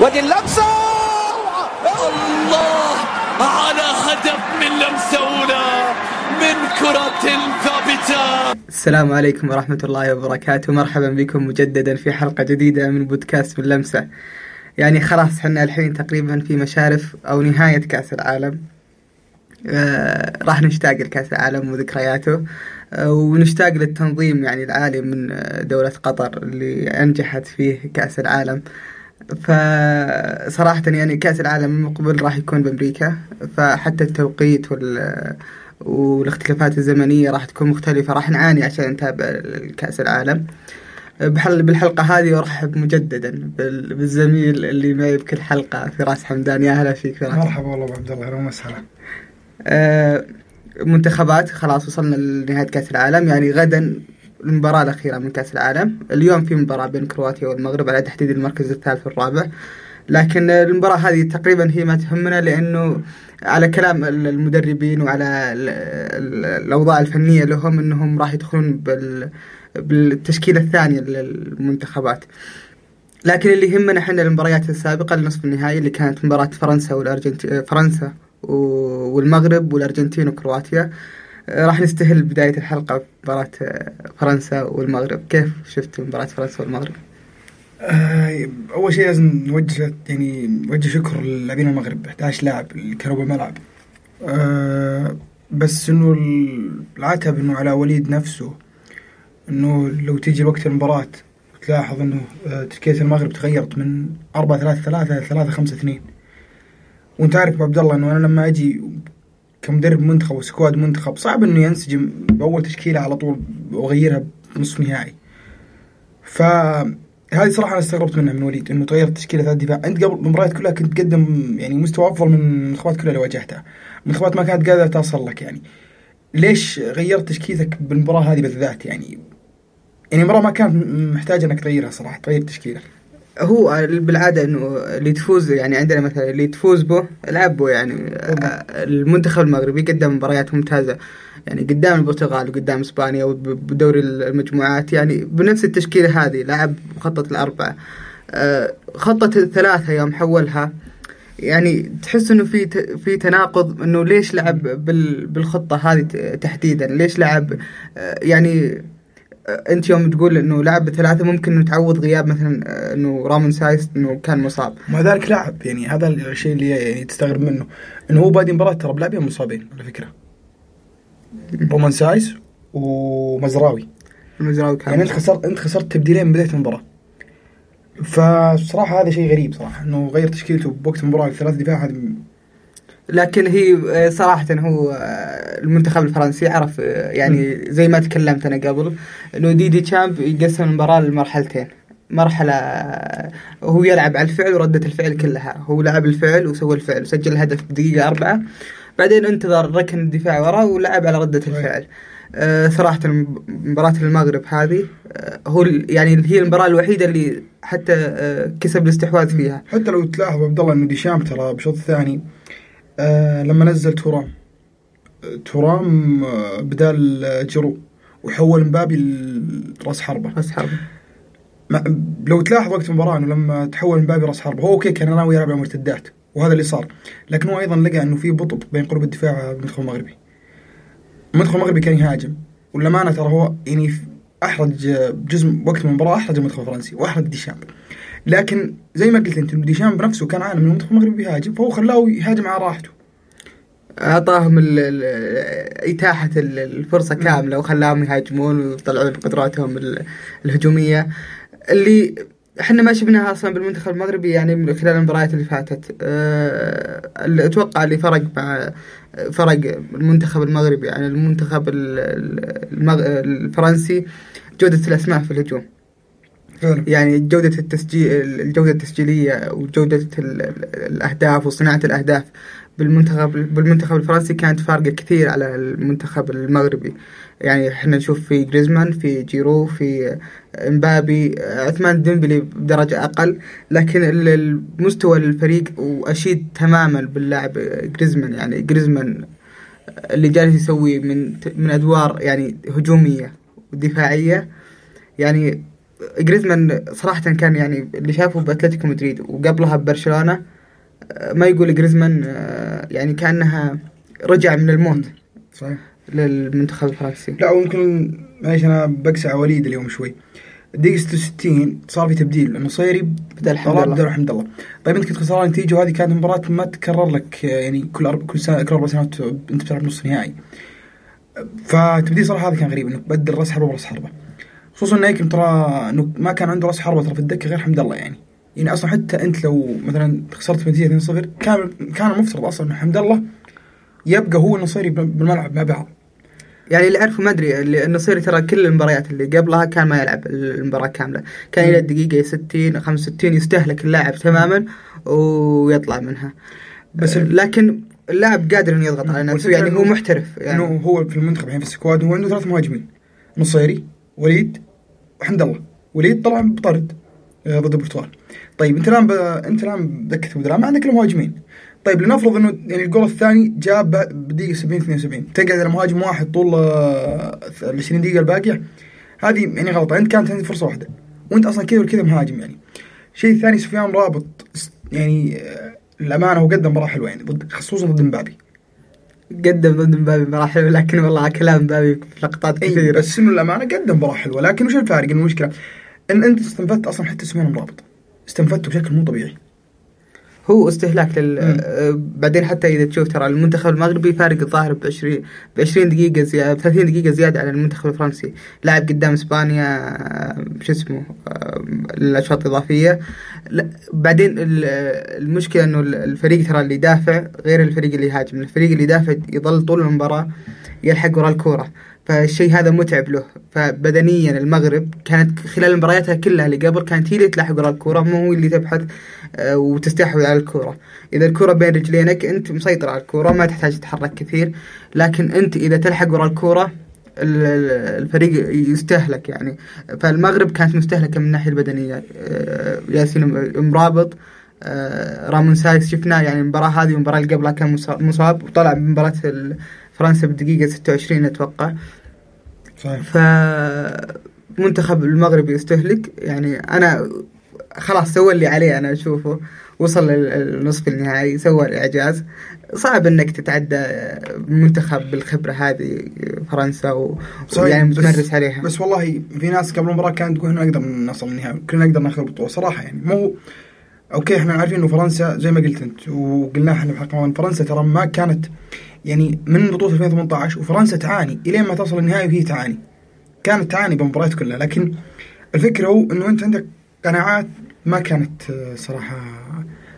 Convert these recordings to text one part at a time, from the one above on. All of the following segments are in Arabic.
ودي اللمسة. الله على هدف من لمسة أولى من كرة ثابتة. السلام عليكم ورحمة الله وبركاته. مرحبا بكم مجددا في حلقة جديدة من بودكاست من لمسة. يعني خلاص حنا الحين تقريبا في مشارف أو نهاية كأس العالم. آه راح نشتاق لكأس العالم وذكرياته. آه ونشتاق للتنظيم يعني العالي من آه، دولة قطر اللي أنجحت فيه كأس العالم. فصراحة يعني كأس العالم المقبل راح يكون بأمريكا فحتى التوقيت وال والاختلافات الزمنية راح تكون مختلفة راح نعاني عشان نتابع كأس العالم. بحل بالحلقة هذه أرحب مجددا بال- بالزميل اللي معي بكل حلقة فراس حمدان. يا هلا فيك فراس. مرحبا والله أبو عبد الله أهلا وسهلا. آه، منتخبات خلاص وصلنا لنهاية كأس العالم يعني غدا المباراة الأخيرة من كأس العالم. اليوم في مباراة بين كرواتيا والمغرب على تحديد المركز الثالث والرابع. لكن المباراة هذه تقريبا هي ما تهمنا لأنه على كلام المدربين وعلى ال- ال- الأوضاع الفنية لهم أنهم راح يدخلون بال بالتشكيلة الثانية للمنتخبات. لكن اللي يهمنا إحنا المباريات السابقة لنصف النهائي اللي كانت مباراة فرنسا والأرجنتين فرنسا والمغرب والأرجنتين وكرواتيا. راح نستهل بداية الحلقة بمباراة آه، فرنسا والمغرب. كيف شفت مباراة فرنسا والمغرب؟ آه، أول شيء لازم نوجه يعني نوجه شكر للاعبين المغرب 11 لاعب اللي كانوا بالملعب آه، بس إنه العتب إنه على وليد نفسه إنه لو تيجي وقت المباراة تلاحظ إنه آه، تشكيلة المغرب تغيرت من 4 3 3 ل 3 5 2 وأنت عارف أبو عبد الله إنه أنا لما أجي كمدرب منتخب وسكواد منتخب صعب إنه ينسجم بأول تشكيلة على طول وأغيرها بنصف نهائي. فهذه صراحة أنا استغربت منها من وليد إنه تغير تشكيلة ثلاث دفاع. أنت قبل المباريات كلها كنت تقدم يعني مستوى أفضل من المنتخبات كلها اللي واجهتها. المنتخبات ما كانت قادرة توصل لك يعني. ليش غيرت تشكيلتك بالمباراة هذه بالذات يعني؟ يعني المباراه ما كانت محتاجة إنك تغيرها صراحة تغير تشكيلك. هو بالعادة إنه اللي تفوز يعني عندنا مثلا اللي تفوز به العب به يعني المنتخب المغربي قدم مباريات ممتازة. يعني قدام البرتغال وقدام إسبانيا وبدوري المجموعات يعني بنفس التشكيلة هذه لعب خطة الأربعة آه، خطة الثلاثة يوم حولها يعني تحس إنه في في تناقض إنه ليش لعب بال- بالخطة هذه تحديدا؟ ليش لعب؟ آه، يعني انت يوم تقول إنه لعب بثلاثة ممكن إنه تعوض غياب مثلا آه، إنه رومان سايس إنه كان مصاب. مع ذلك لاعب يعني هذا الشيء اللي يعني تستغرب منه. إنه هو بادي المباراه ترى بلاعبين مصابين على فكرة. رومان سايس ومزراوي. المزراوي كان يعني أنت. خسرت أنت خسرت تبديلين من بدايه المباراة. فصراحة هذا شيء غريب صراحة إنه غير تشكيلته بوقت المباراة ثلاث دفاع هذه لكن هي آه، صراحة هو آه، المنتخب الفرنسي عرف آه، يعني زي ما تكلمت أنا قبل انه ديدي تشامب يقسم المباراة لمرحلتين. مرحلة هو يلعب على الفعل وردة الفعل كلها. هو لعب الفعل وسوى الفعل وسجل الهدف بدقيقة أربعة. بعدين انتظر ركن الدفاع ورا ولعب على ردة الفعل. آه، صراحة مباراة المغرب هذه آه، هو يعني هي المباراة الوحيدة اللي حتى آه، كسب الاستحواذ فيها. حتى لو تلاحظ عبد الله إنه ديشام ترى بالشوط الثاني آه لما نزل تورام آه، تورام آه بدال آه، جيرو. وحول مبابي لرأس حربة. رأس حربة. ما لو تلاحظ وقت المباراة إنه لما تحول مبابي رأس حربة هو أوكي كان ناوي يلعب على المرتدات وهذا اللي صار. لكن هو أيضا لقى إنه في بطء بين قلوب الدفاع بالمنتخب المغربي. المنتخب المغربي كان يهاجم. والأمانة ترى هو يعني أحرج جزء وقت المباراة أحرج المنتخب الفرنسي وأحرج ديشامب. لكن زي ما قلت انت إنه ديشامب نفسه كان عالم من المنتخب المغربي بيهاجم فهو خلاه يهاجم على راحته. أعطاهم إتاحة ال- الفرصة كاملة وخلاهم يهاجمون ويطلعون قدراتهم ال- الهجومية. اللي إحنا ما شفناها أصلا بالمنتخب المغربي يعني من خلال المباريات اللي فاتت. أه اللي أتوقع اللي فرق مع فرق المنتخب المغربي يعني المنتخب الفرنسي جودة الأسماء في الهجوم. فعلا يعني جودة التسجيل الجودة التسجيلية وجودة ال- ال- الأهداف وصناعة الأهداف بالمنتخب بالمنتخب الفرنسي كانت فارقة كثير على المنتخب المغربي. يعني إحنا نشوف في جريزمان في جيرو في إمبابي عثمان ديمبلي بدرجة أقل لكن ال- المستوى الفريق وأشيد تماما باللاعب جريزمان. يعني جريزمان اللي جالس يسوي من من أدوار يعني هجومية ودفاعية. يعني جريزمان صراحة كان يعني اللي شافه بأتلتيكو مدريد وقبلها ببرشلونة آه، ما يقول جريزمان آه، يعني كأنها رجع من الموت صحيح. للمنتخب الفرنسي. لا ويمكن معليش أنا بقسع وليد اليوم شوي. الدقيقة 66 صار في تبديل النصيري بدل حمد الله. بدل حمد الله طيب أنت كنت خسران نتيجة وهذه كانت مباراة ما تكرر لك يعني كل أرب... كل سنة كل أربع سنوات أنت بتلعب نص نهائي. فتبديل صراحة هذا كان غريب انك تبدل رأس حربة برأس حربة. خصوصا انه يمكن ترى إنه ما كان عنده رأس حربة ترى في الدكة غير حمد الله يعني. يعني أصلا حتى أنت لو مثلا خسرت بنتيجة 2-0 كان كان المفترض أصلا إنه حمد الله يبقى هو النصيري بالملعب مع بعض. يعني اللي أعرفه ما أدري النصيري ترى كل المباريات اللي قبلها كان ما يلعب المباراة كاملة. كان إلى الدقيقه 60 65 يستهلك اللاعب تماما ويطلع منها. بس لكن اللاعب قادر إنه يضغط على نفسه يعني هو محترف يعني. هو في المنتخب الحين في السكواد هو عنده ثلاث مهاجمين. نصيري وليد وحمد الله وليد طلع بطرد آه، ضد البرتغال طيب انت الآن ب... انت الآن بدكه بدلاء ما عندك إلا مهاجمين. طيب لنفرض إنه يعني الجول الثاني جاء بدقيقة 70 72 تقعد على مهاجم واحد طول آه، ال 20 دقيقة الباقية. هذه يعني غلطة انت كانت عندك فرصة واحدة وانت أصلا كذا وكذا مهاجم يعني. شيء ثاني سفيان رابط يعني آه، الامانه هو قدم مباراه حلوة يعني ضد خصوصا ضد مبابي. قدم ضد مبابي مراحل لكن والله كلام مبابي في لقطات اي كثيرة. بس انه الأمانة؟ قدم مباراه حلوة لكن وش الفارق؟ المشكلة إن أنت استنفدت أصلا حتى سفيان مرابط استنفدته بشكل مو طبيعي. هو استهلاك لل. آه، بعدين حتى إذا تشوف ترى المنتخب المغربي فارق الظاهر ب 20 ب 20 دقيقة زيادة ب 30 دقيقة زيادة على المنتخب الفرنسي، لاعب قدام إسبانيا آه، شو اسمه آه، الأشواط الإضافية. لا بعدين ال- المشكلة إنه ال- الفريق ترى اللي يدافع غير الفريق اللي يهاجم، الفريق اللي يدافع يظل طول المباراة يلحق وراء الكورة. فالشيء هذا متعب له. فبدنيا المغرب كانت خلال مبارياتها كلها اللي قبل كانت هي اللي تلاحق وراء الكورة مو هو اللي تبحث آه، وتستحوذ على الكورة. إذا الكورة بين رجلينك أنت مسيطر على الكورة ما تحتاج تتحرك كثير. لكن أنت إذا تلحق وراء الكورة ال- ال- الفريق يستهلك يعني. فالمغرب كانت مستهلكة من الناحية البدنية. آه، ياسين مرابط آه، رامون سايس شفناه يعني المباراة هذه والمباراة اللي قبلها كان مصا- مصاب وطلع بمباراة ال- فرنسا بالدقيقة 26 أتوقع. صحيح. فمنتخب المغرب يستهلك. يعني أنا خلاص سوى اللي عليه أنا أشوفه. وصل للنصف النهائي سوى الإعجاز. صعب إنك تتعدى منتخب بالخبرة هذه فرنسا و... بس- متمرس عليها. بس والله في ناس قبل المباراة كانت تقول إحنا نقدر نوصل النهائي. كلنا نقدر ناخذ البطولة. صراحة يعني مو أوكي إحنا عارفين إنه فرنسا زي ما قلت أنت وقلنا إحنا ماضية، فرنسا ترى ما كانت يعني من بطولة 2018 وفرنسا تعاني إلين ما توصل النهائي وهي تعاني. كانت تعاني بالمباريات كلها لكن الفكرة هو إنه أنت عندك قناعات ما كانت آه، صراحة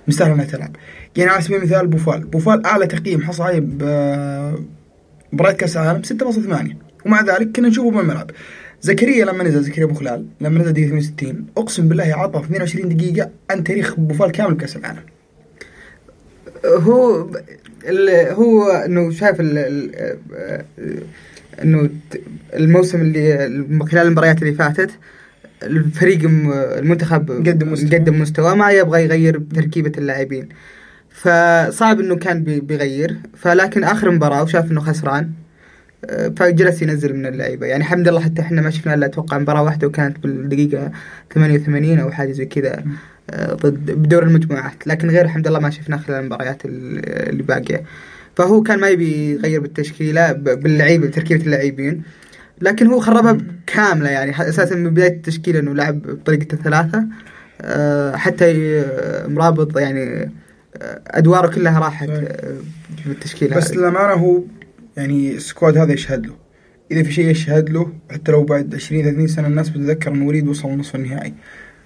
مستاهلة إنها تلعب. يعني على سبيل المثال بوفال. بوفال أعلى تقييم حصل عليه ب- مباريات كأس العالم 6.8 ومع ذلك كنا نشوفه بالملعب. زكريا لما نزل زكريا أبو خلال لما نزل دقيقة 68 أقسم بالله عطى في 22 دقيقة عن تاريخ بوفال كامل بكأس العالم. هو هو إنه ال- آه، إنه الموسم اللي خلال المباريات اللي فاتت الفريق المنتخب قدم مستوى. قدم مستوى ما يبغى يغير تركيبة اللاعبين. فصعب إنه كان بي- بيغير. فلكن آخر مباراة وشاف إنه خسران آه، فجلس ينزل من اللعيبة. يعني الحمد لله حتى إحنا ما شفنا إلا أتوقع مباراة واحدة وكانت بالدقيقة 88 أو حاجة زي كذا. ضد بدور المجموعات لكن غير الحمد لله ما شفناه خلال المباريات ال- اللي باقية. فهو كان ما يبي يغير بالتشكيلة ب- باللعيبة بتركيبة اللاعبين لكن هو خربها كاملة يعني. أساسا من بداية التشكيلة إنه لعب بطريقة الثلاثة آه، حتى مرابط يعني آه، أدواره كلها راحت. آه، بالتشكيلة بس. للأمانة هو يعني السكواد هذا يشهد له. إذا في شيء يشهد له حتى لو بعد 20 30 سنة الناس بتتذكر إنه وليد وصل لنصف النهائي.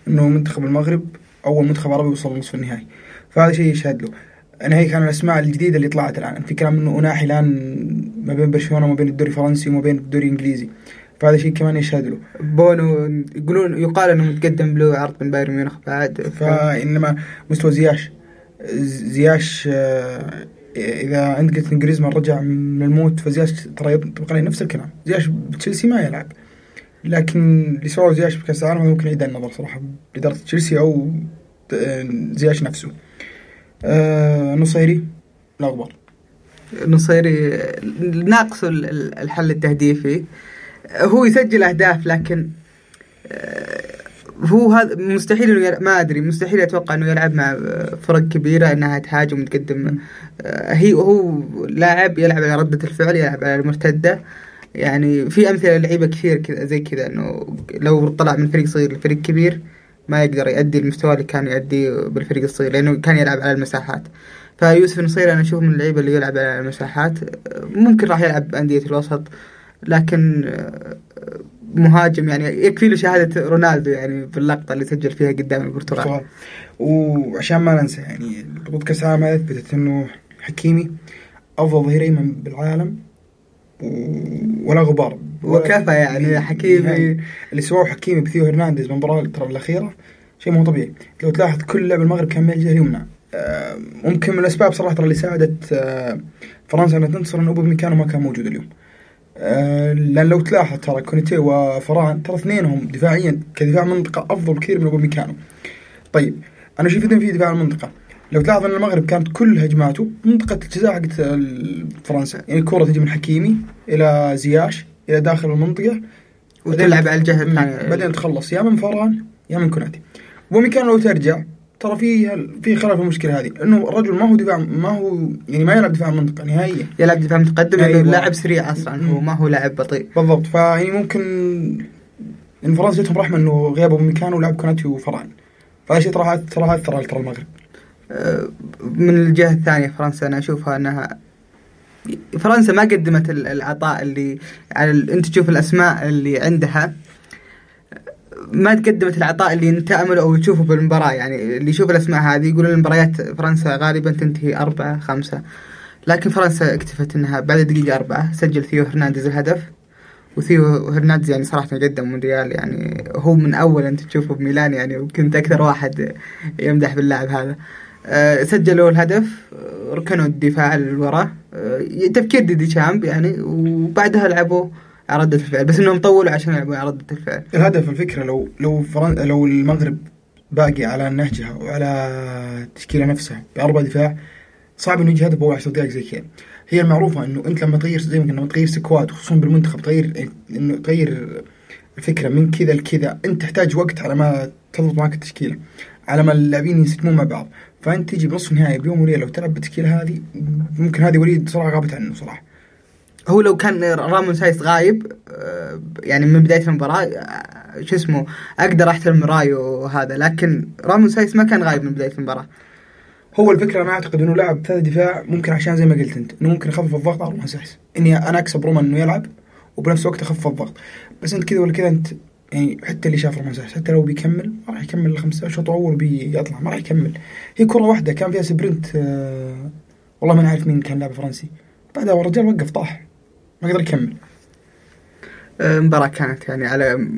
إنه منتخب المغرب أول منتخب عربي وصل لنصف النهائي. فهذا شيء يشهد له. أنا هي كان الأسماء الجديدة اللي طلعت الآن. في كلام انه أناحي الآن ما بين برشلونة وما بين الدوري الفرنسي وما بين الدوري الإنجليزي. فهذا شيء كمان يشهد له. بونو يقولون يقال إنه متقدم له عرض من بايرن ميونخ بعد. فانما مستوى زياش. زياش آه، إذا عندك جريزمان رجع من الموت فزياش ترى يطبق عليه نفس الكلام. زياش بتشيلسي ما يلعب. لكن اللي سواه زياش بكاس العالم هذا ممكن يعيد النظر صراحة باداره تشيلسي أو آه، زياش نفسه. آه نصيري لا غبار نصيري ناقص ال- ال- الحل التهديفي. هو يسجل أهداف لكن آه، هو هذا مستحيل إنه يلعب ما أدري مستحيل أتوقع إنه يلعب مع فرق كبيرة إنها تهاجم وتقدم. آه، هي هو لاعب يلعب على ردة الفعل يلعب على المرتدة. يعني في أمثلة لعيبة كثير كذا زي كذا إنه لو طلع من فريق صغير لفريق كبير ما يقدر يؤدي المستوى اللي كان يؤديه بالفريق الصغير لأنه كان يلعب على المساحات. فيوسف نصير أنا أشوف من اللعيبة اللي يلعب على المساحات ممكن راح يلعب بأندية الوسط لكن آه، مهاجم يعني يكفي له شهادة رونالدو يعني باللقطه اللي سجل فيها قدام البرتغال. وعشان ما ننسى يعني العالم هذه اثبتت انه حكيمي أفضل ظهير ايمن بالعالم. ولا غبار. وكفى يعني؟ حكيمي. نهائي. اللي سواه حكيمي بثيو هرنانديز بالمباراة ترى الأخيرة شيء مو طبيعي. لو تلاحظ كل لاعب المغرب كان من الجهة اليمنى. آه، ممكن من الأسباب صراحة ترى اللي ساعدت آه، فرنسا أنها تنتصر أن أوباميكانو ما كان موجود اليوم. آه، لأن لو تلاحظ ترى كونيتي وفران ترى اثنينهم دفاعيا كدفاع منطقة أفضل بكثير من أوباميكانو طيب أنا أشوف إذن في دفاع المنطقة. لو تلاحظ ان المغرب كانت كل هجماته منطقة الجزاء حقت فرنسا يعني الكرة تجي من حكيمي إلى زياش إلى داخل المنطقة وتلعب على الجهة. الثانية بعدين تخلص يا من فران يا من كوناتي ومكان لو ترجع ترى في في خلل في المشكلة هذه إنه الرجل ما هو دفاع ما هو يعني ما يلعب دفاع منطقة نهائيا يلعب دفاع متقدم لأنه أيوة. اللاعب سريع أصلا هو. ما هو لاعب بطيء بالضبط فيعني ممكن إن فرنسا جتهم رحمة إنه غياب ابو مكان ولعب كوناتي وفران فهذا شيء ترى ترى اثر على المغرب من الجهة الثانية فرنسا أنا أشوفها أنها فرنسا ما قدمت ال- العطاء اللي على ال... أنت تشوف الأسماء اللي عندها. ما قدمت العطاء اللي انت تأمله أو تشوفه بالمباراة يعني اللي يشوف الأسماء هذه يقول المباريات فرنسا غالبا تنتهي أربعة خمسة. لكن فرنسا اكتفت إنها بعد الدقيقة أربعة سجل ثيو هرنانديز الهدف. وثيو هرنانديز يعني صراحة قدم مونديال يعني هو من أول أنت تشوفه بميلان يعني وكنت أكثر واحد يمدح باللاعب هذا. سجلوا الهدف آه، ركنوا الدفاع للوراء آه، تفكير دي ديشامب يعني وبعدها لعبوا على ردة الفعل. بس إنهم طولوا عشان يلعبوا على ردة الفعل. الهدف الفكرة لو لو فرن... لو المغرب باقي على نهجها وعلى التشكيلة نفسها بأربع دفاع صعب إنه يجي هدف باول 10 دقائق زي كذا. هي المعروفة إنه أنت لما تغير زي ما قلنا لما تغير squad خصوصا بالمنتخب تغير إنه تغير الفكرة من كذا لكذا أنت تحتاج وقت على ما تضبط معك التشكيلة على ما اللاعبين ينسجمون مع بعض. فأنت تجي بنصف النهائي بيوم وليلة وتلعب بالتشكيلة هذه ممكن هذه وليد صراحة غابت عنه صراحة. هو لو كان رومان سايس غايب آه، يعني من بداية المباراة آه، شو اسمه أقدر أحترم رأيه هذا لكن رومان سايس ما كان غايب من بداية المباراة. هو الفكرة أنا أعتقد إنه لاعب ثلاث دفاع ممكن عشان زي ما قلت أنت إنه ممكن يخفف الضغط على رومان سايس. إني أنا أكسب رومان إنه يلعب وبنفس الوقت أخفف الضغط. بس أنت كذا ولا كذا أنت يعني حتى اللي شاف رومان سايس حتى لو بيكمل ما راح يكمل الخمسة اشواط اول بيطلع ما راح يكمل. هي كرة واحدة كان فيها sprint آه والله ما نعرف مين كان لاعب فرنسي. بعدها الرجال وقف طاح. ما قدر يكمل. آه، مباراة كانت يعني على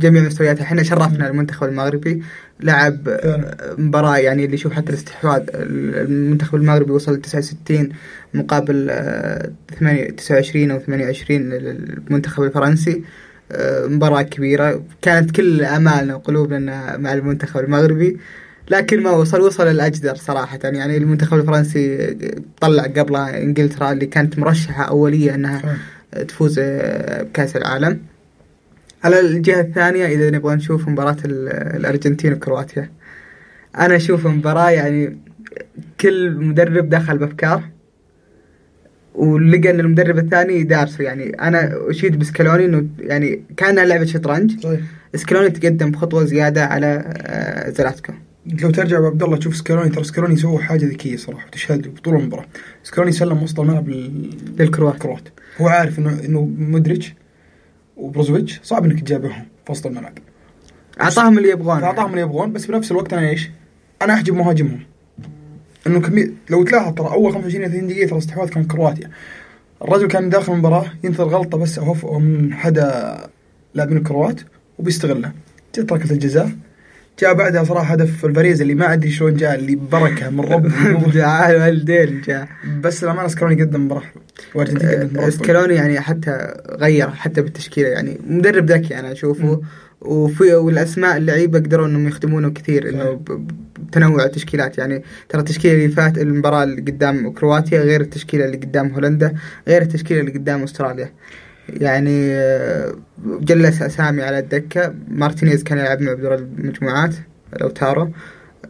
جميع مستوياتها. إحنا شرفنا المنتخب المغربي. لعب آه، مباراة يعني اللي يشوف حتى الاستحواذ. المنتخب المغربي وصل ل 69 مقابل آه، 8 29 أو 28 للمنتخب الفرنسي. آه، مباراة كبيرة. كانت كل امالنا وقلوبنا مع المنتخب المغربي لكن ما وصل وصل الأجدر صراحة. يعني المنتخب الفرنسي طلع قبلها إنجلترا اللي كانت مرشحة أولية إنها تفوز آه، بكأس العالم. على الجهة الثانية إذا نبغى نشوف مباراة ال- الأرجنتين وكرواتيا. أنا أشوف مباراة يعني كل مدرب دخل بأفكار. ولقى أن المدرب الثاني دارسه. يعني أنا أشيد بسكالوني أنه يعني كانها لعبة شطرنج. صحيح سكالوني تقدم بخطوة زيادة على آه، زلاتكو. لو ترجع بعبد الله تشوف سكالوني ترى سكالوني سوى حاجة ذكية صراحة وتشهد له بطول المباراة. سكالوني سلم وسط الملعب لل- للكروات. الكروات هو عارف إنه إنه مودريتش وبروزوفيتش صعب إنك تجابههم في وسط الملعب. أعطاهم اللي يبغون فاعطاهم اللي يبغون بس بنفس الوقت أنا إيش؟ أنا أحجب مهاجمهم. إنه كمية لو تلاحظ ترى أول 25 30 دقيقة ترى استحواذ كان كرواتيا. الرجل كان داخل المباراه ينتظر غلطة بس أو من حدا لاعبين الكروات وبيستغلها جت ركله الجزاء. جاء بعدها صراحة هدف الفاريز اللي ما أدري شلون جاء اللي بركه من رب. جاء. الوالدين جاء. بس الأمانة سكالوني قدم مباراه والارجنتين قدمت مباراه سكالوني يعني حتى غير حتى بالتشكيلة يعني. مدرب ذكي أنا أشوفه. وفي والأسماء اللعيبة قدروا إنهم يخدمونه كثير إنه بتنوع التشكيلات. يعني ترى التشكيلة اللي فات المباراة اللي قدام كرواتيا غير التشكيلة اللي قدام هولندا غير التشكيلة اللي قدام أستراليا. يعني آه، جلس أسامي على الدكة. مارتينيز كان يلعب معه بدور المجموعات لوتارو.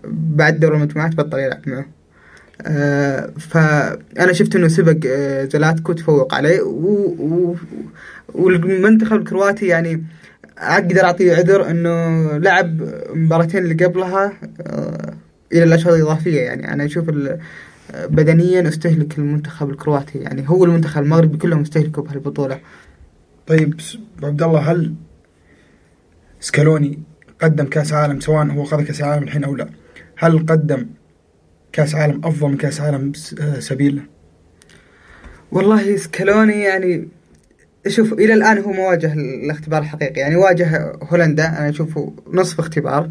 بعد دور المجموعات بطل يلعب معه. آه، فانا شفت إنه سبق آه، زلاتكو تفوق عليه. والمنتخب الكرواتي يعني أقدر اعطيه عذر إنه لعب المباراتين اللي قبلها آه، إلى الاشواط الاضافيه يعني أنا أشوف بدنيا أستهلك المنتخب الكرواتي. يعني هو المنتخب المغربي كلهم استهلكوا بهالبطولة. طيب عبد الله هل سكالوني قدم كأس عالم سواء هو خذ كأس عالم الحين أو لا؟ هل قدم كأس عالم أفضل من كأس عالم آه، سبيل؟ والله سكالوني يعني شوف إلى الآن هو ما واجه الاختبار الحقيقي يعني واجه هولندا أنا اشوفه نصف اختبار.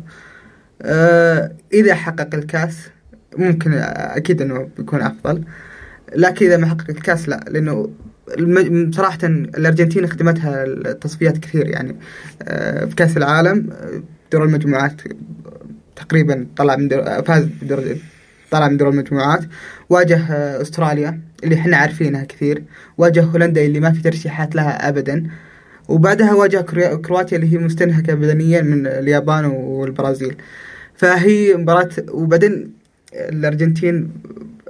آه إذا حقق الكاس ممكن أكيد إنه بيكون أفضل. لكن إذا ما حقق الكاس لا لأنه صراحة الأرجنتين خدمتها التصفيات كثير يعني آه، في كأس العالم آه، دور المجموعات تقريبا طلع من دور فاز بدور طلع من دور المجموعات واجه آه، أستراليا اللي إحنا عارفينها كثير. واجه هولندا اللي ما في ترشيحات لها ابدا. وبعدها واجه كرو- كرواتيا اللي هي مستنهكة بدنيا من اليابان والبرازيل. فهي مباراة وبعدين الأرجنتين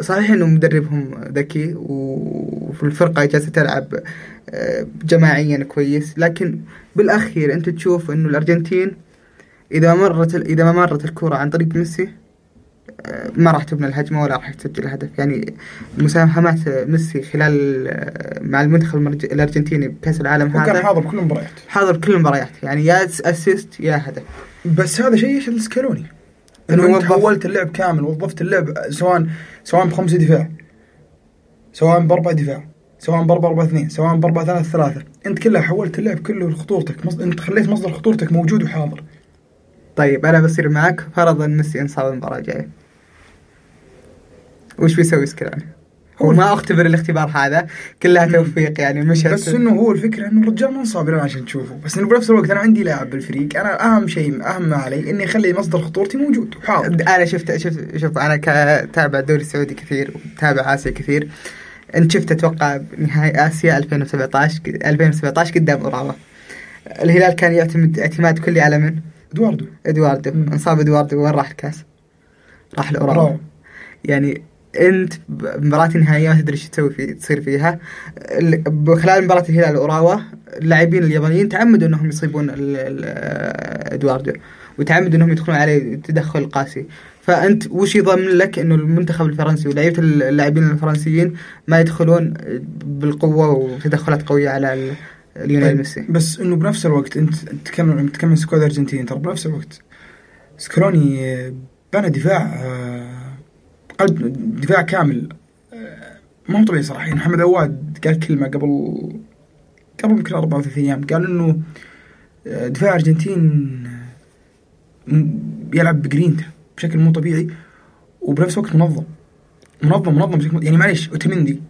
صحيح إنه مدربهم ذكي وفي الفرقة جالسة تلعب آه، جماعيا كويس. لكن بالأخير أنت تشوف إنه الأرجنتين إذا مرت إذا ما مرت الكرة عن طريق ميسي ما راح تبنى الهجمة ولا راح تسجل هدف يعني مساهمات ميسي خلال آه، مع المنتخب الأرجنتيني بكأس العالم هذا حاضر كل المباريات. حاضر كل المباريات. يعني يا أسيست يا هدف. بس هذا شيء يشهد لسكالوني. إنه إنه أنت حولت اللعب كامل وظفت اللعب سواء سواء بخمسه دفاع سواء بأربع دفاع سواء بأربع أربع اثنين سواء بأربع ثلاث ثلاثة. أنت كلها حولت اللعب كله لخطورتك. أنت خليت مصدر خطورتك موجود وحاضر. طيب أنا بصير معك. فرضا ميسي انصاب المباراة الجاية. وش بيسوي سكراني؟ هو ما أختبر الاختبار هذا كلها توفيق يعني مش بس إنه هو الفكرة إنه الرجال ما انصاب عشان تشوفه. بس إنه بنفس الوقت أنا عندي لاعب بالفريق أنا أهم شيء أهم ما علي إني أخلي مصدر خطورتي موجود وحاضر أنا شفت شفت شوف أنا كتابع الدوري السعودي كثير وتابع آسيا كثير. إنت شفت أتوقع نهائي آسيا 2017 2017 قدام أوراوا. الهلال كان يعتمد اعتماد كلي على من؟ إدواردو. إدواردو. إنصاب إدواردو وين راح الكاس؟ راح لأوراوا. يعني أنت بمباراة نهائية ما تدري إيش تسوي في تصير فيها. ال- خلال مباراة الهلال وأوراوا اللاعبين اليابانيين تعمدوا إنهم يصيبون إدواردو وتعمدوا إنهم يدخلون عليه تدخل قاسي. فأنت وش يضمن لك إنه المنتخب الفرنسي ولاعيبه اللاعبين الفرنسيين ما يدخلون بالقوة وتدخلات قوية على ليونيل طيب، ميسي؟ بس إنه بنفس الوقت أنت تكمل تكمل squad الارجنتين ترى بنفس الوقت سكالوني آه، بنى دفاع قلب دفاع كامل. آه، ما هو طبيعي صراحة. يعني محمد عواد قال كلمة قبل قبل يمكن أربع أو ثلاث أيام. قال إنه آه، دفاع الارجنتين آه، يلعب بجرينتا بشكل مو طبيعي وبنفس الوقت منظم. منظم منظم بشكل يعني معليش اوتمندي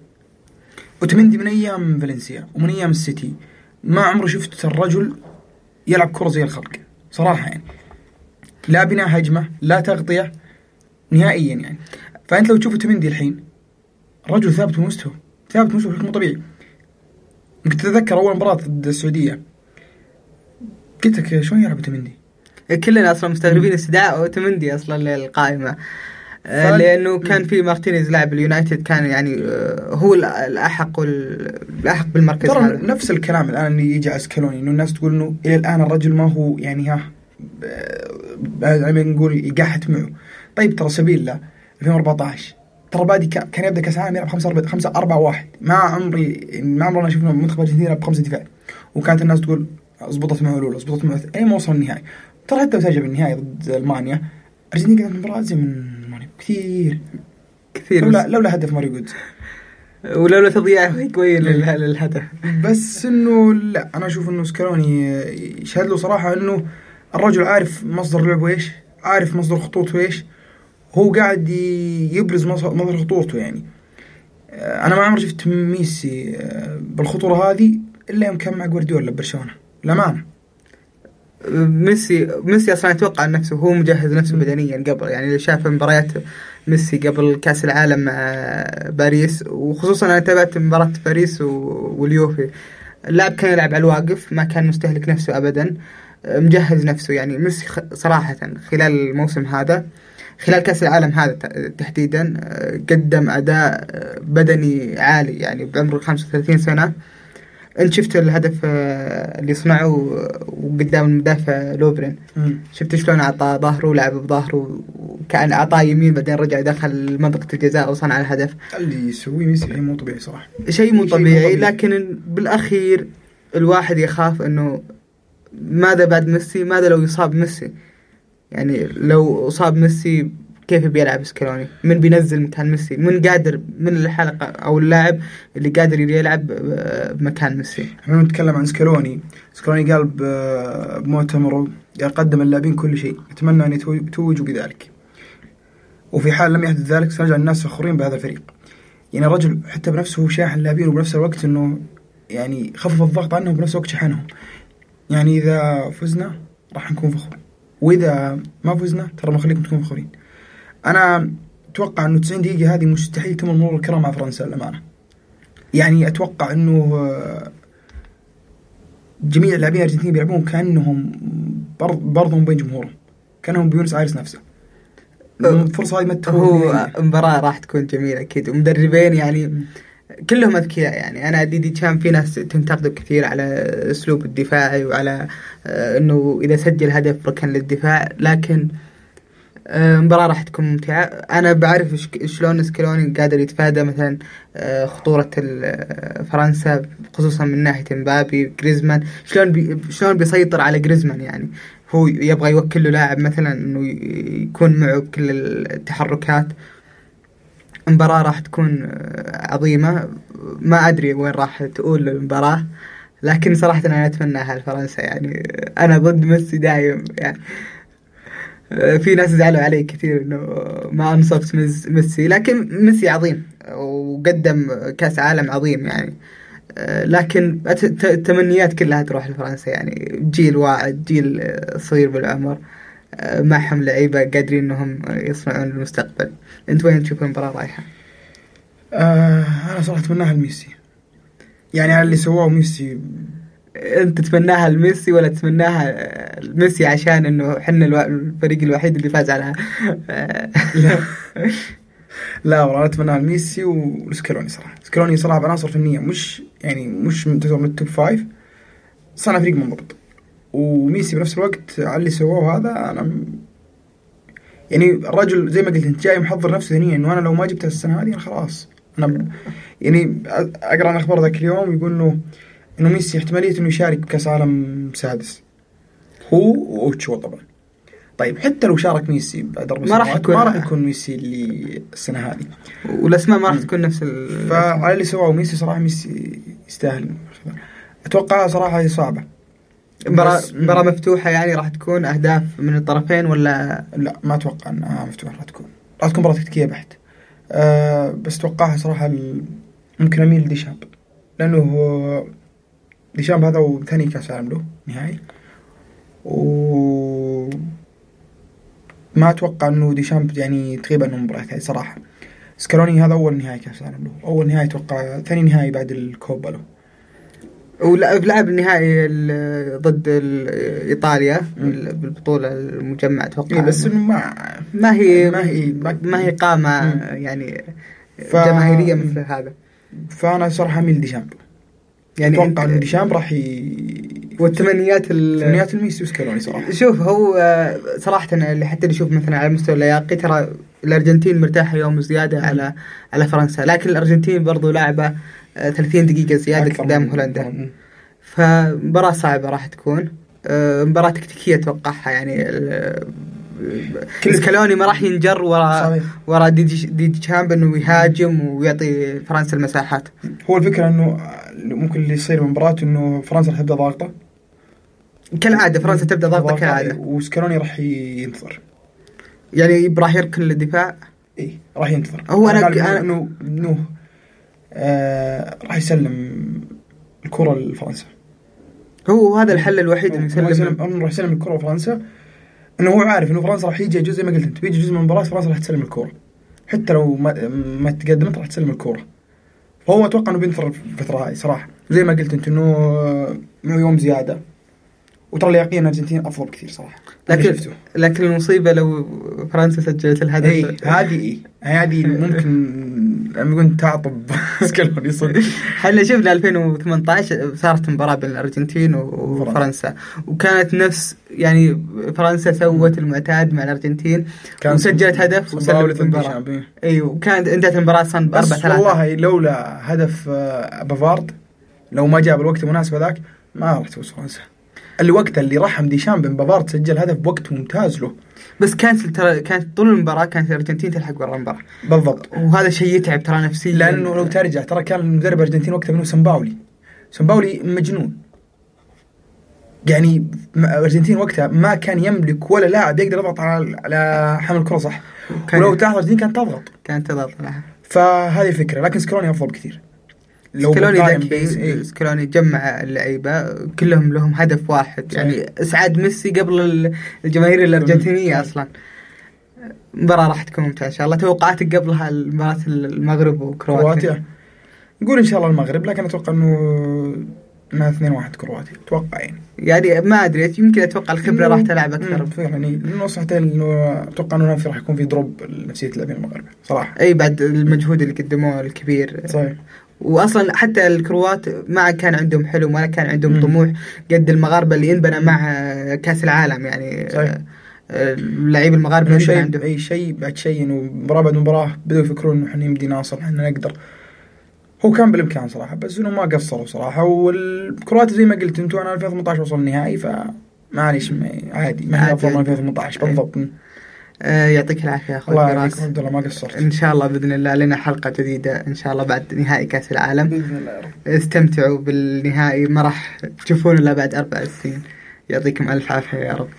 اوتمندي من أيام فالنسيا ومن أيام السيتي. ما عمري شفت الرجل يلعب كرة زي الخلق. صراحة يعني. لا بناء هجمة لا تغطية نهائيا يعني. فأنت لو تشوف اوتمندي الحين الرجل ثابت بمستوى ثابت بمستوى بشكل مو طبيعي. كنت تتذكر أول مباراة ضد السعودية. قلت لك شلون يلعب اوتمندي كلنا أصلا مستغربين استدعاء اوتمندي أصلا للقائمة. آه، فأنت- لأنه كان في مارتينيز لاعب اليونايتد كان يعني آه، هو ال- الأحق الأحق بالمركز ترى نفس الكلام الآن اللي يجي على سكالوني إنه الناس تقول إنه إلى الآن الرجل ما هو يعني ها يعني نقول يقحت معه. طيب ترى سبيل الله 2014 ترى بادي كان يبدأ كأس العالم يلعب 5 4 5 4 1 ما عمري ما عمرنا شفنا منتخب الارجنتين يلعب بخمسة دفاع. وكانت الناس تقول اضبطت معه الأولى اضبطت معه أي ما وصل النهائي. ترى حتى وسجل بالنهائي ضد ألمانيا. الارجنتين قدمت مباراة زي من المانيا كثير. كثير لولا لولا هدف ماريو جودز ولولا تضييع قوي لل- للهدف. بس إنه لا أنا أشوف إنه سكالوني يشهد له صراحة إنه الرجل عارف مصدر لعبه إيش عارف مصدر خطورته إيش. هو قاعد يبرز مصدر خطورته يعني. آه، أنا ما عمري شفت ميسي آه، بالخطورة هذه إلا يوم كان مع جوارديولا ببرشلونة. للامانه ميسي ميسي أصلا أتوقع عن نفسه هو مجهز نفسه. بدنيا قبل. يعني اللي شاف مباريات ميسي قبل كأس العالم مع باريس وخصوصا أنا تابعت مباراة باريس واليوفي اللاعب كان يلعب على الواقف ما كان مستهلك نفسه ابدا. آه، مجهز نفسه يعني. ميسي صراحة خلال الموسم هذا خلال كأس العالم هذا تحديدا آه، قدم أداء آه، بدني عالي يعني بعمر 35 سنة. انت شفت الهدف آه، اللي صنعه وقدام المدافع لوبرين. شفت شلون اعطى ظهره ولعب بظهره وكأن أعطاه يمين بعدين رجع دخل منطقة الجزاء وصنع الهدف. اللي يسويه ميسي شيء مو طبيعي صراحة. شيء مو طبيعي. لكن بالأخير الواحد يخاف إنه ماذا بعد ميسي؟ ماذا لو يصاب ميسي؟ يعني لو أصاب ميسي كيف بيلعب سكالوني من بينزل مكان ميسي؟ من قادر؟ من الحلقة أو اللاعب اللي قادر يلعب آه، بمكان ميسي؟ إحنا نتكلم عن سكالوني سكالوني قال ب- بمؤتمره قدم اللاعبين كل شيء. أتمنى أن يتو- يتوجوا بذلك. وفي حال لم يحدث ذلك سنرجع الناس فخورين بهذا الفريق. يعني الرجل حتى بنفسه هو شاحن اللاعبين وبنفس الوقت إنه يعني خفف الضغط عنهم وبنفس الوقت شحنهم. يعني إذا فزنا راح نكون فخور. وإذا ما فزنا ترى بنخليكم تكونوا فخورين أنا أتوقع إنه 90 دقيقة هذه مستحيل تم مرور الكرام مع فرنسا للأمانة. يعني أتوقع إنه آه، جميع اللاعبين الأرجنتينيين بيلعبون كأنهم برض برضهم بين جمهورهم كأنهم بيونس آيرس نفسه. الفرصة هذه ما هو نهائياً. مباراة راح تكون جميلة أكيد ومدربين يعني كلهم أذكياء يعني. أنا ديدي كان في ناس تنتقده كثير على أسلوب الدفاعي وعلى آه، أنه إذا سجل هدف ركن للدفاع. لكن آه، مباراة راح تكون ممتعة. أنا بعرف شلون سكالوني قادر يتفادى مثلا آه، آه، فرنسا خصوصا من ناحية مبابي جريزمان. شلون بي شلون بيسيطر على جريزمان يعني؟ هو يبغى يوكل له لاعب مثلا إنه يكون معه بكل التحركات. المباراة راح تكون آه، عظيمة. ما أدري وين راح تقول المباراة لكن صراحة أنا اتمناها لفرنسا يعني أنا ضد ميسي دايم يعني آه، في ناس زعلوا علي كثير إنه ما أنصفت ميس- ميسي لكن ميسي عظيم وقدم كأس عالم عظيم يعني آه، لكن الت- الت- التمنيات كلها تروح لفرنسا يعني جيل واعد جيل آه، صغير بالعمر. آه، معهم لعيبة قادرين إنهم يصنعون المستقبل. أنت وين تشوف المباراة رايحة؟ آه أنا صراحة أتمناها لميسي. يعني على اللي سواه ميسي. أنت تتمناها لميسي ولا تتمناها لميسي عشان إنه حنا الو- الفريق الوحيد اللي فاز على لا. لا والله أتمناها لميسي وسكالوني صراحة. سكالوني صراحة بعناصر فنية مش يعني مش تعتبر من ال top five صنع فريق منضبط. وميسي بنفس الوقت على اللي سواه هذا أنا يعني الرجل زي ما قلت أنت جاي محضر نفسه ذهنيا إنه أنا لو ما جبتها السنة هذه أنا خلاص. أنا يعني أقرأ عن أخبار ذاك اليوم يقول انه إنه ميسي احتمالية إنه يشارك بكاس عالم سادس. هو وأوتشو طبعا. طيب حتى لو شارك ميسي بعد أربع ما راح يكون- ما راح يكون ميسي اللي السنة هذه. والأسماء ما راح تكون نفس ال... فعلى اللي سواه ميسي صراحة ميسي يستاهل. أتوقع صراحة هي صعبه مباراة مباراة مفتوحة يعني راح تكون أهداف من الطرفين ولا؟ لا ما أتوقع انها مفتوحة راح تكون. راح تكون مباراه تكتيكية بحت أه بس أتوقعها صراحة ال- ممكن أميل لديشامب. لأنه هو ديشامب هذا هو ثاني كأس عالم له نهائي. و ما أتوقع إنه ديشامب يعني تغيب عنه المباراه هذه صراحة. سكالوني هذا أول نهائي كأس عالم له. أول نهائي أتوقع ثاني نهائي بعد الكوبا له. ولعب لعب النهائي ال- ضد ال- إيطاليا مم. بالبطولة المجمع أتوقع إيه بس إنه ما ما هي ما هي- ما هي قامة مم. يعني ف- جماهيرية مثل هذا فأنا صراحة اميل ديشامب يعني أتوقع إنه ديشامب راح ي والتمنيات ال- تمنيات الميسي وسكالوني صراحة شوف هو آه، صراحة اللي حتى اللي يشوف مثلا على المستوى اللياقي ترى الأرجنتين مرتاحة يوم زيادة على على فرنسا لكن الأرجنتين برضو لاعبة آه، 30 دقيقة زيادة قدام هولندا. فمباراة صعبة راح تكون. آه، مباراة تكتيكية أتوقعها يعني سكالوني ما راح ينجر ورا صحيح. ورا ديدي ديدي تشامب انه يهاجم ويعطي فرنسا المساحات. هو الفكرة إنه ممكن اللي يصير من مباراه إنه فرنسا راح تبدأ ضاغطة. كالعادة فرنسا تبدأ ضغطة كالعادة. وسكالوني راح ينتظر. يعني راح يركن للدفاع اي راح ينتظر. هو أنا- قال إنه- أنا- انه إنه آه راح يسلم الكرة لفرنسا. هو هذا الحل الوحيد إنه يسلم راح يسلم الكرة لفرنسا. إنه هو عارف إنه فرنسا راح يجي جزء زي ما قلت أنت بيجي جزء من المباراة فرنسا راح تسلم الكوره حتى لو ما, ما تقدمت راح تسلم الكوره فهو أتوقع إنه بينتظر الفترة هاي صراحة. وزي ما قلت أنت إنه يوم زيادة. وترى اليقين الأرجنتين أفضل بكثير صراحة. لكن شفته. لكن المصيبة لو فرنسا سجلت الهدف اي هذه اي هذه ممكن لما يكون تعطب سكالوني صدق إحنا شفنا 2018 صارت مباراة بين الأرجنتين وفرنسا. وكانت نفس يعني فرنسا سوت المعتاد مع الأرجنتين وسجلت هدف وسلمت المباراة. اي وكانت انتهت أصلا باربع بس ثلاثة. والله لولا هدف آه، بافارد لو ما جاء بالوقت المناسب ذاك ما راح تفوز فرنسا. الوقت اللي رحم ديشام بن بافارد سجل هدف بوقت ممتاز له. بس كانت ترى كانت طول المباراة كانت الأرجنتين تلحق برا المباراة. بالضبط. وهذا شيء يتعب ترى نفسيا. لأنه لو ترجع ترى كان المدرب الارجنتين وقتها منه سمباولي سمباولي مجنون. يعني الأرجنتين وقتها ما كان يملك ولا لاعب يقدر يضغط على على حمل الكرة صح. ولو تلاحظ الأرجنتين كانت تضغط. كانت تضغط فهذه الفكرة. لكن سكالوني أفضل بكثير. لو سكالوني ذكي بين- إيه. سكالوني جمع اللعيبة كلهم لهم هدف واحد. صحيح. يعني اسعاد ميسي قبل ال- الجماهير الأرجنتينية. أصلا. المباراة راح تكون ممتازة إن شاء الله. توقعاتك قبلها مباراة المغرب وكرواتيا؟ كرواتيا. نقول إن شاء الله المغرب لكن أتوقع إنه إنها 2 1 كرواتيا. أتوقع يعني يعني ما أدري يمكن أتوقع الخبرة راح تلعب أكثر. مم، يعني لأنه صحيح انه أتوقع إنه في راح يكون في drop نفسيه اللاعبين المغاربه صراحة. أي بعد المجهود اللي قدموه الكبير. صحيح. واصلا حتى الكروات ما كان عندهم حلم ولا كان عندهم مم. طموح قد المغاربة اللي انبنى مع كأس العالم يعني. صحيح. آه، المغاربة انه انبنى شيء عندهم أي شيء بعد شيء انه مباراة بعد مباراة بدأوا يفكرون إنه إحنا يمدي ناصر إحنا نقدر. هو كان بالإمكان صراحة بس إنه ما قصروا صراحة. والكرواتيا زي ما قلت أنتم أنا 2018 وصل النهائي ف معليش ما- عادي. ما عادي. أفضل من 2018 بالضبط. آه، يعطيك العافية أخوي الله يعافيك عبد الله ما قصرت. إن شاء الله بإذن الله لنا حلقة جديدة إن شاء الله بعد نهائي كأس العالم. بإذن الله يا رب. استمتعوا بالنهائي ما راح تشوفونه إلا بعد أربع سنين. يعطيكم ألف عافية يا رب.